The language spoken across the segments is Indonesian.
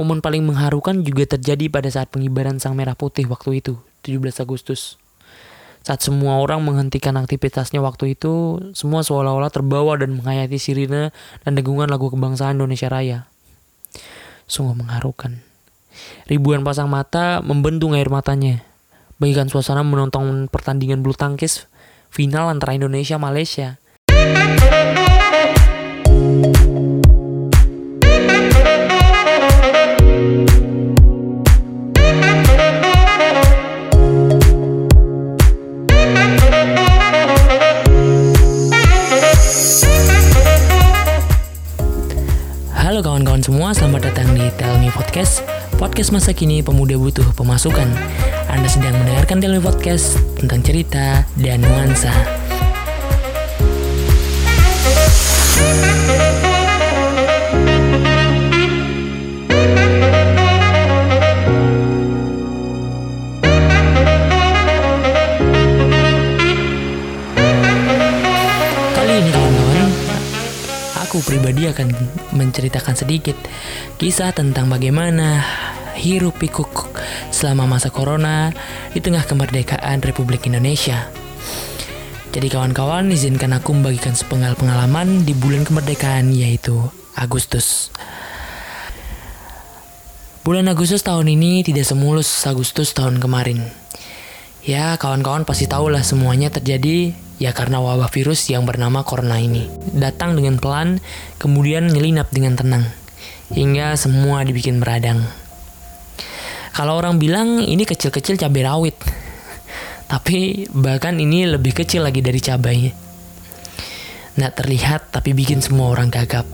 Momen paling mengharukan juga terjadi pada saat pengibaran sang merah putih waktu itu, 17 Agustus. Saat semua orang menghentikan aktivitasnya waktu itu, semua seolah-olah terbawa dan menghayati sirine dan dengungan lagu kebangsaan Indonesia Raya. Sungguh mengharukan. Ribuan pasang mata membendung air matanya. Bagikan suasana menonton pertandingan bulu tangkis final antara Indonesia Malaysia. Masa kini pemuda butuh pemasukan. Anda sedang mendengarkan Tell Me Podcast tentang cerita dan nuansa. Aku pribadi akan menceritakan sedikit kisah tentang bagaimana hiruk pikuk selama masa corona di tengah kemerdekaan Republik Indonesia. Jadi kawan-kawan, izinkan aku membagikan sepenggal pengalaman di bulan kemerdekaan yaitu Agustus. Bulan Agustus tahun ini tidak semulus Agustus tahun kemarin. Ya, kawan-kawan pasti tahu lah semuanya terjadi ya karena wabah virus yang bernama corona ini. Datang dengan pelan, kemudian nyelinap dengan tenang. Hingga semua dibikin beradang. Kalau orang bilang ini kecil-kecil cabai rawit. Tapi bahkan ini lebih kecil lagi dari cabai. Nggak terlihat tapi bikin semua orang gagap.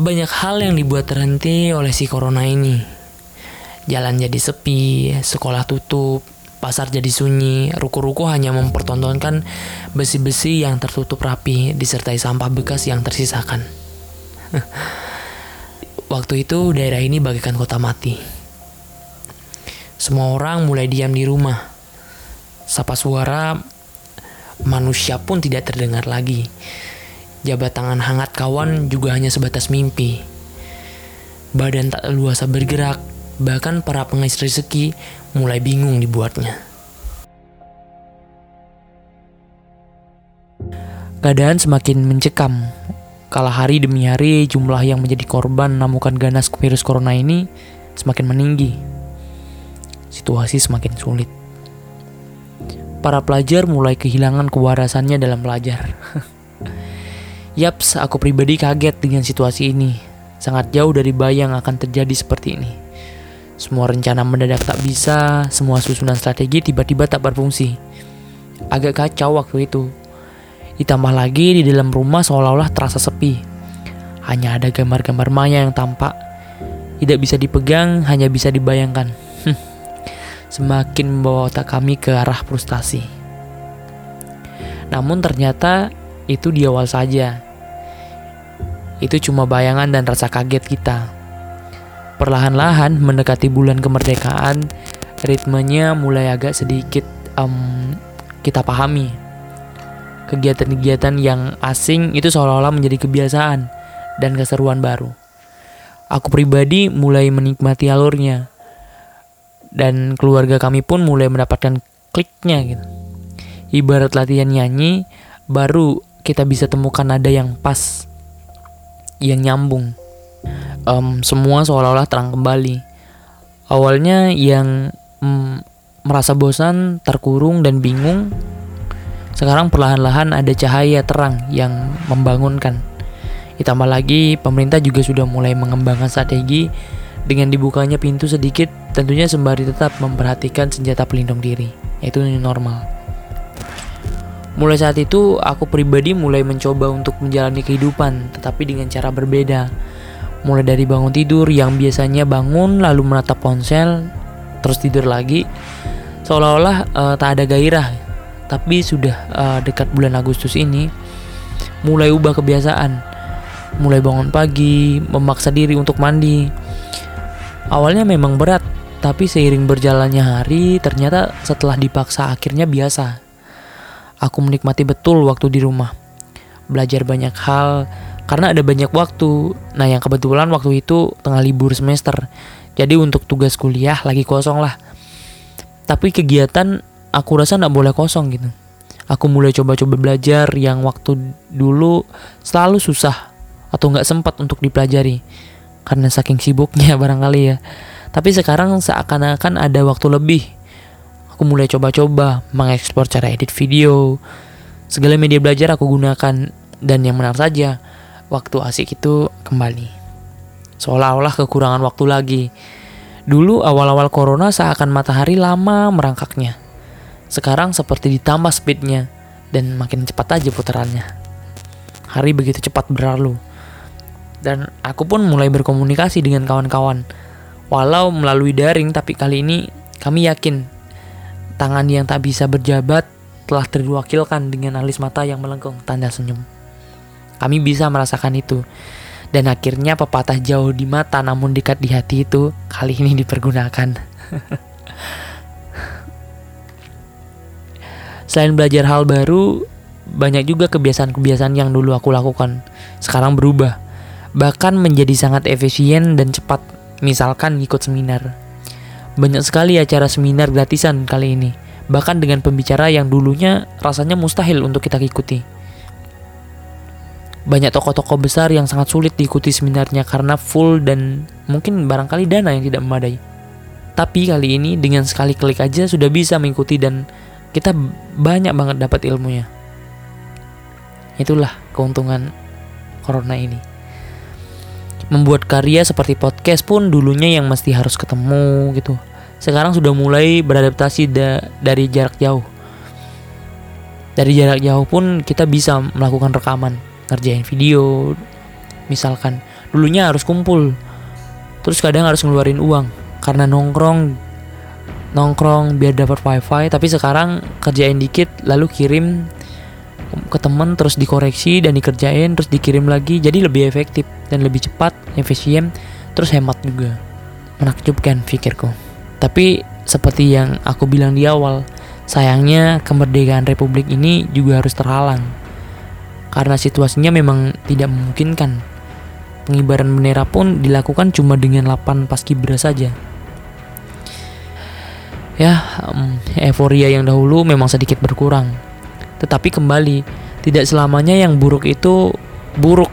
Banyak hal yang dibuat terhenti oleh si corona ini. Jalan jadi sepi, sekolah tutup, pasar jadi sunyi, ruko-ruko hanya mempertontonkan besi-besi yang tertutup rapi disertai sampah bekas yang tersisakan. Waktu itu daerah ini bagaikan kota mati. Semua orang mulai diam di rumah. Sapa suara manusia pun tidak terdengar lagi. Jabat tangan hangat kawan juga hanya sebatas mimpi. Badan tak luasa bergerak, bahkan para pengais rezeki mulai bingung dibuatnya. Keadaan semakin mencekam. Kala hari demi hari jumlah yang menjadi korban namukan ganas virus corona ini semakin meninggi. Situasi semakin sulit. Para pelajar mulai kehilangan kewarasannya dalam belajar. Yaps, aku pribadi kaget dengan situasi ini. Sangat jauh dari bayang akan terjadi seperti ini. Semua rencana mendadak tak bisa, semua susunan strategi tiba-tiba tak berfungsi. Agak kacau waktu itu. Ditambah lagi di dalam rumah seolah-olah terasa sepi. Hanya ada gambar-gambar maya yang tampak. Tidak bisa dipegang, hanya bisa dibayangkan. Semakin membawa otak kami ke arah frustasi. Namun ternyata itu di awal saja. Itu cuma bayangan dan rasa kaget kita. Perlahan-lahan mendekati bulan kemerdekaan, ritmenya mulai agak sedikit um, kita pahami. Kegiatan-kegiatan yang asing itu seolah-olah menjadi kebiasaan dan keseruan baru. Aku pribadi mulai menikmati alurnya. Dan keluarga kami pun mulai mendapatkan kliknya gitu. Ibarat latihan nyanyi, baru kita bisa temukan nada yang pas, yang nyambung um, semua seolah-olah terang kembali. Awalnya yang um, merasa bosan, terkurung dan bingung, sekarang perlahan-lahan ada cahaya terang yang membangunkan. Ditambah lagi pemerintah juga sudah mulai mengembangkan strategi dengan dibukanya pintu sedikit tentunya sembari tetap memperhatikan senjata pelindung diri, yaitu normal. Mulai saat itu, aku pribadi mulai mencoba untuk menjalani kehidupan, tetapi dengan cara berbeda mulai dari bangun tidur yang biasanya bangun lalu menatap ponsel terus tidur lagi seolah-olah uh, tak ada gairah tapi sudah uh, dekat bulan Agustus ini mulai ubah kebiasaan mulai bangun pagi memaksa diri untuk mandi awalnya memang berat tapi seiring berjalannya hari ternyata setelah dipaksa akhirnya biasa aku menikmati betul waktu di rumah belajar banyak hal karena ada banyak waktu. Nah, yang kebetulan waktu itu tengah libur semester. Jadi untuk tugas kuliah lagi kosong lah. Tapi kegiatan aku rasa nggak boleh kosong gitu. Aku mulai coba-coba belajar yang waktu dulu selalu susah atau nggak sempat untuk dipelajari karena saking sibuknya barangkali ya. Tapi sekarang seakan-akan ada waktu lebih. Aku mulai coba-coba mengekspor cara edit video. Segala media belajar aku gunakan dan yang benar saja waktu asik itu kembali. Seolah-olah kekurangan waktu lagi. Dulu awal-awal corona seakan matahari lama merangkaknya. Sekarang seperti ditambah speednya dan makin cepat aja putarannya. Hari begitu cepat berlalu. Dan aku pun mulai berkomunikasi dengan kawan-kawan. Walau melalui daring tapi kali ini kami yakin tangan yang tak bisa berjabat telah terwakilkan dengan alis mata yang melengkung tanda senyum. Kami bisa merasakan itu. Dan akhirnya pepatah jauh di mata namun dekat di hati itu kali ini dipergunakan. Selain belajar hal baru, banyak juga kebiasaan-kebiasaan yang dulu aku lakukan. Sekarang berubah. Bahkan menjadi sangat efisien dan cepat. Misalkan ikut seminar. Banyak sekali acara seminar gratisan kali ini. Bahkan dengan pembicara yang dulunya rasanya mustahil untuk kita ikuti. Banyak tokoh-tokoh besar yang sangat sulit diikuti seminarnya karena full dan mungkin barangkali dana yang tidak memadai. Tapi kali ini dengan sekali klik aja sudah bisa mengikuti dan kita banyak banget dapat ilmunya. Itulah keuntungan corona ini. Membuat karya seperti podcast pun dulunya yang mesti harus ketemu gitu. Sekarang sudah mulai beradaptasi da dari jarak jauh. Dari jarak jauh pun kita bisa melakukan rekaman ngerjain video misalkan dulunya harus kumpul terus kadang harus ngeluarin uang karena nongkrong nongkrong biar dapat wifi tapi sekarang kerjain dikit lalu kirim ke temen terus dikoreksi dan dikerjain terus dikirim lagi jadi lebih efektif dan lebih cepat efisien terus hemat juga menakjubkan pikirku tapi seperti yang aku bilang di awal sayangnya kemerdekaan republik ini juga harus terhalang karena situasinya memang tidak memungkinkan. Pengibaran bendera pun dilakukan cuma dengan 8 paskibra saja. Ya, um, euforia yang dahulu memang sedikit berkurang. Tetapi kembali, tidak selamanya yang buruk itu buruk.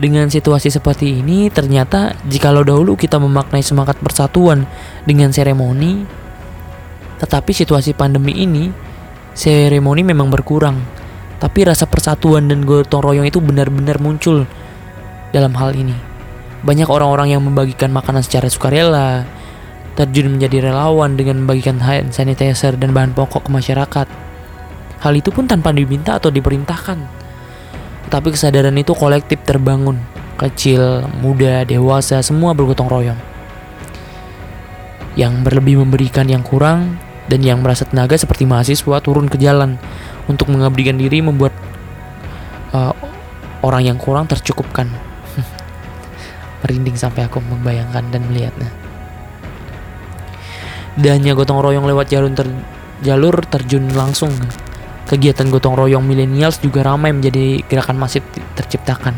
Dengan situasi seperti ini, ternyata jikalau dahulu kita memaknai semangat persatuan dengan seremoni, tetapi situasi pandemi ini, seremoni memang berkurang tapi rasa persatuan dan gotong royong itu benar-benar muncul dalam hal ini. Banyak orang-orang yang membagikan makanan secara sukarela, terjun menjadi relawan dengan membagikan hand sanitizer dan bahan pokok ke masyarakat. Hal itu pun tanpa diminta atau diperintahkan. Tapi kesadaran itu kolektif terbangun. Kecil, muda, dewasa, semua bergotong royong. Yang berlebih memberikan yang kurang, dan yang merasa tenaga seperti mahasiswa turun ke jalan untuk mengabdikan diri membuat uh, orang yang kurang tercukupkan. Merinding sampai aku membayangkan dan melihatnya. Dannya gotong royong lewat jalur ter jalur terjun langsung. Kegiatan gotong royong milenials juga ramai menjadi gerakan masif terciptakan.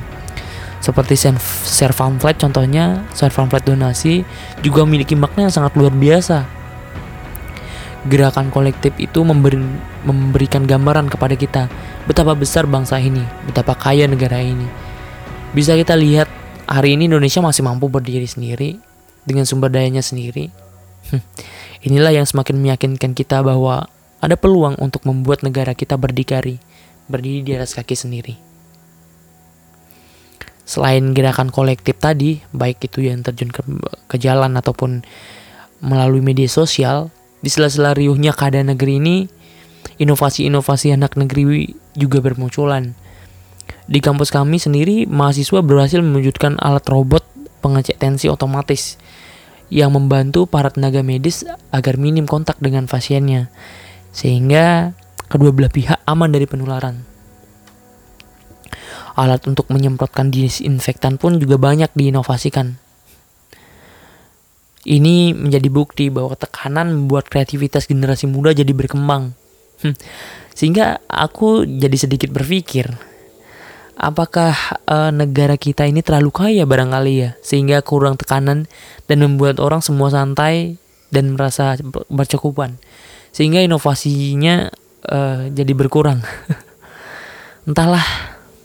Seperti share pamphlet contohnya, share pamphlet donasi juga memiliki makna yang sangat luar biasa gerakan kolektif itu memberi, memberikan gambaran kepada kita betapa besar bangsa ini, betapa kaya negara ini. Bisa kita lihat hari ini Indonesia masih mampu berdiri sendiri dengan sumber dayanya sendiri. Inilah yang semakin meyakinkan kita bahwa ada peluang untuk membuat negara kita berdikari, berdiri di atas kaki sendiri. Selain gerakan kolektif tadi, baik itu yang terjun ke, ke jalan ataupun melalui media sosial, di sela-sela riuhnya keadaan negeri ini, inovasi-inovasi anak negeri juga bermunculan. Di kampus kami sendiri, mahasiswa berhasil mewujudkan alat robot pengecek tensi otomatis yang membantu para tenaga medis agar minim kontak dengan pasiennya, sehingga kedua belah pihak aman dari penularan. Alat untuk menyemprotkan disinfektan pun juga banyak diinovasikan. Ini menjadi bukti bahwa tekanan membuat kreativitas generasi muda jadi berkembang. Hmm. Sehingga aku jadi sedikit berpikir, apakah uh, negara kita ini terlalu kaya barangkali ya sehingga kurang tekanan dan membuat orang semua santai dan merasa bercukupan sehingga inovasinya uh, jadi berkurang. Entahlah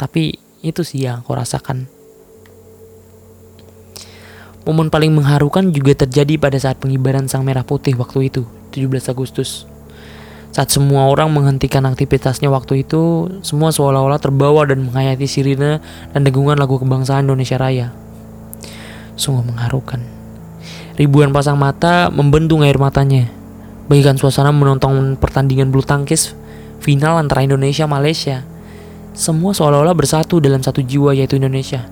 tapi itu sih yang aku rasakan. Momen paling mengharukan juga terjadi pada saat pengibaran sang merah putih waktu itu, 17 Agustus. Saat semua orang menghentikan aktivitasnya waktu itu, semua seolah-olah terbawa dan menghayati sirine dan dengungan lagu kebangsaan Indonesia Raya. Sungguh mengharukan. Ribuan pasang mata membendung air matanya. Bagikan suasana menonton pertandingan bulu tangkis final antara Indonesia Malaysia. Semua seolah-olah bersatu dalam satu jiwa yaitu Indonesia.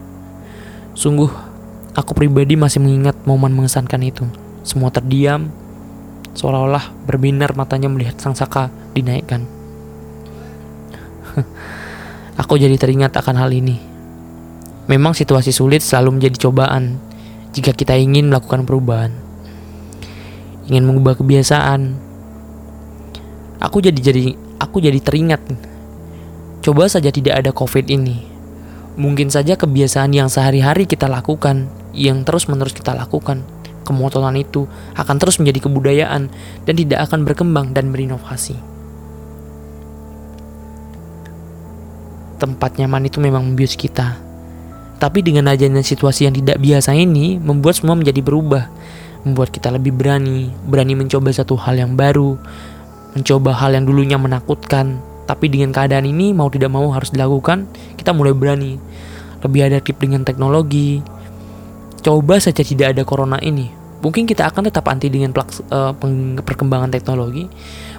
Sungguh Aku pribadi masih mengingat momen mengesankan itu. Semua terdiam, seolah-olah berbinar matanya melihat sang saka dinaikkan. Aku jadi teringat akan hal ini. Memang situasi sulit selalu menjadi cobaan jika kita ingin melakukan perubahan. Ingin mengubah kebiasaan. Aku jadi jadi aku jadi teringat. Coba saja tidak ada Covid ini. Mungkin saja kebiasaan yang sehari-hari kita lakukan yang terus-menerus kita lakukan, kemotonan itu akan terus menjadi kebudayaan dan tidak akan berkembang dan berinovasi. Tempat nyaman itu memang membius kita. Tapi dengan adanya situasi yang tidak biasa ini membuat semua menjadi berubah. Membuat kita lebih berani, berani mencoba satu hal yang baru, mencoba hal yang dulunya menakutkan. Tapi dengan keadaan ini mau tidak mau harus dilakukan, kita mulai berani. Lebih adaptif dengan teknologi, coba saja tidak ada corona ini, mungkin kita akan tetap anti dengan plaks, uh, perkembangan teknologi.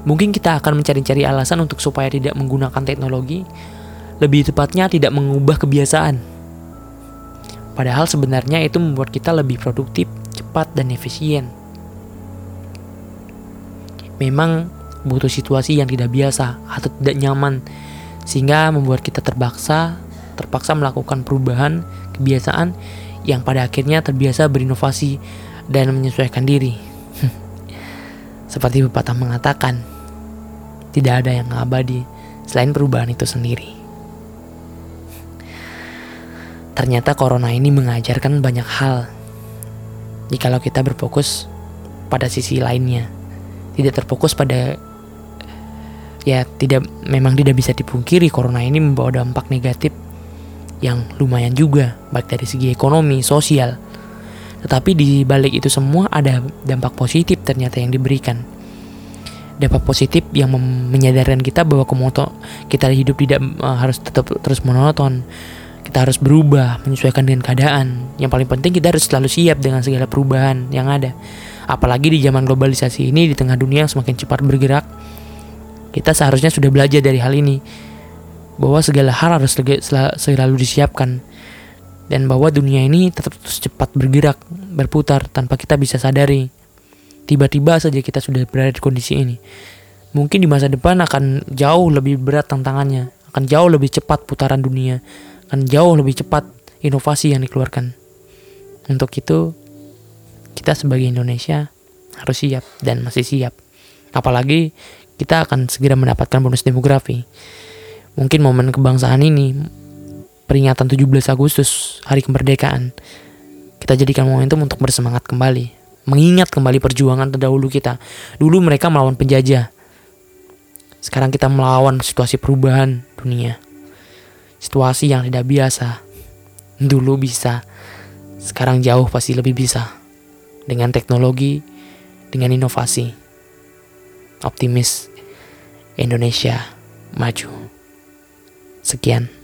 Mungkin kita akan mencari-cari alasan untuk supaya tidak menggunakan teknologi. Lebih tepatnya tidak mengubah kebiasaan. Padahal sebenarnya itu membuat kita lebih produktif, cepat, dan efisien. Memang butuh situasi yang tidak biasa atau tidak nyaman sehingga membuat kita terpaksa terpaksa melakukan perubahan kebiasaan yang pada akhirnya terbiasa berinovasi dan menyesuaikan diri. Seperti pepatah mengatakan, tidak ada yang abadi selain perubahan itu sendiri. Ternyata corona ini mengajarkan banyak hal. Jikalau kita berfokus pada sisi lainnya, tidak terfokus pada ya tidak memang tidak bisa dipungkiri corona ini membawa dampak negatif yang lumayan juga, baik dari segi ekonomi, sosial. Tetapi di balik itu semua ada dampak positif ternyata yang diberikan. Dampak positif yang menyadarkan kita bahwa kemoto kita hidup tidak uh, harus tetap terus monoton. Kita harus berubah, menyesuaikan dengan keadaan. Yang paling penting kita harus selalu siap dengan segala perubahan yang ada. Apalagi di zaman globalisasi ini di tengah dunia yang semakin cepat bergerak, kita seharusnya sudah belajar dari hal ini bahwa segala hal harus selalu disiapkan dan bahwa dunia ini tetap terus cepat bergerak, berputar tanpa kita bisa sadari. Tiba-tiba saja kita sudah berada di kondisi ini. Mungkin di masa depan akan jauh lebih berat tantangannya, akan jauh lebih cepat putaran dunia, akan jauh lebih cepat inovasi yang dikeluarkan. Untuk itu, kita sebagai Indonesia harus siap dan masih siap. Apalagi kita akan segera mendapatkan bonus demografi Mungkin momen kebangsaan ini, peringatan 17 Agustus, hari kemerdekaan, kita jadikan momentum untuk bersemangat kembali, mengingat kembali perjuangan terdahulu kita. Dulu mereka melawan penjajah. Sekarang kita melawan situasi perubahan dunia. Situasi yang tidak biasa. Dulu bisa, sekarang jauh pasti lebih bisa. Dengan teknologi, dengan inovasi. Optimis Indonesia maju. Sekian.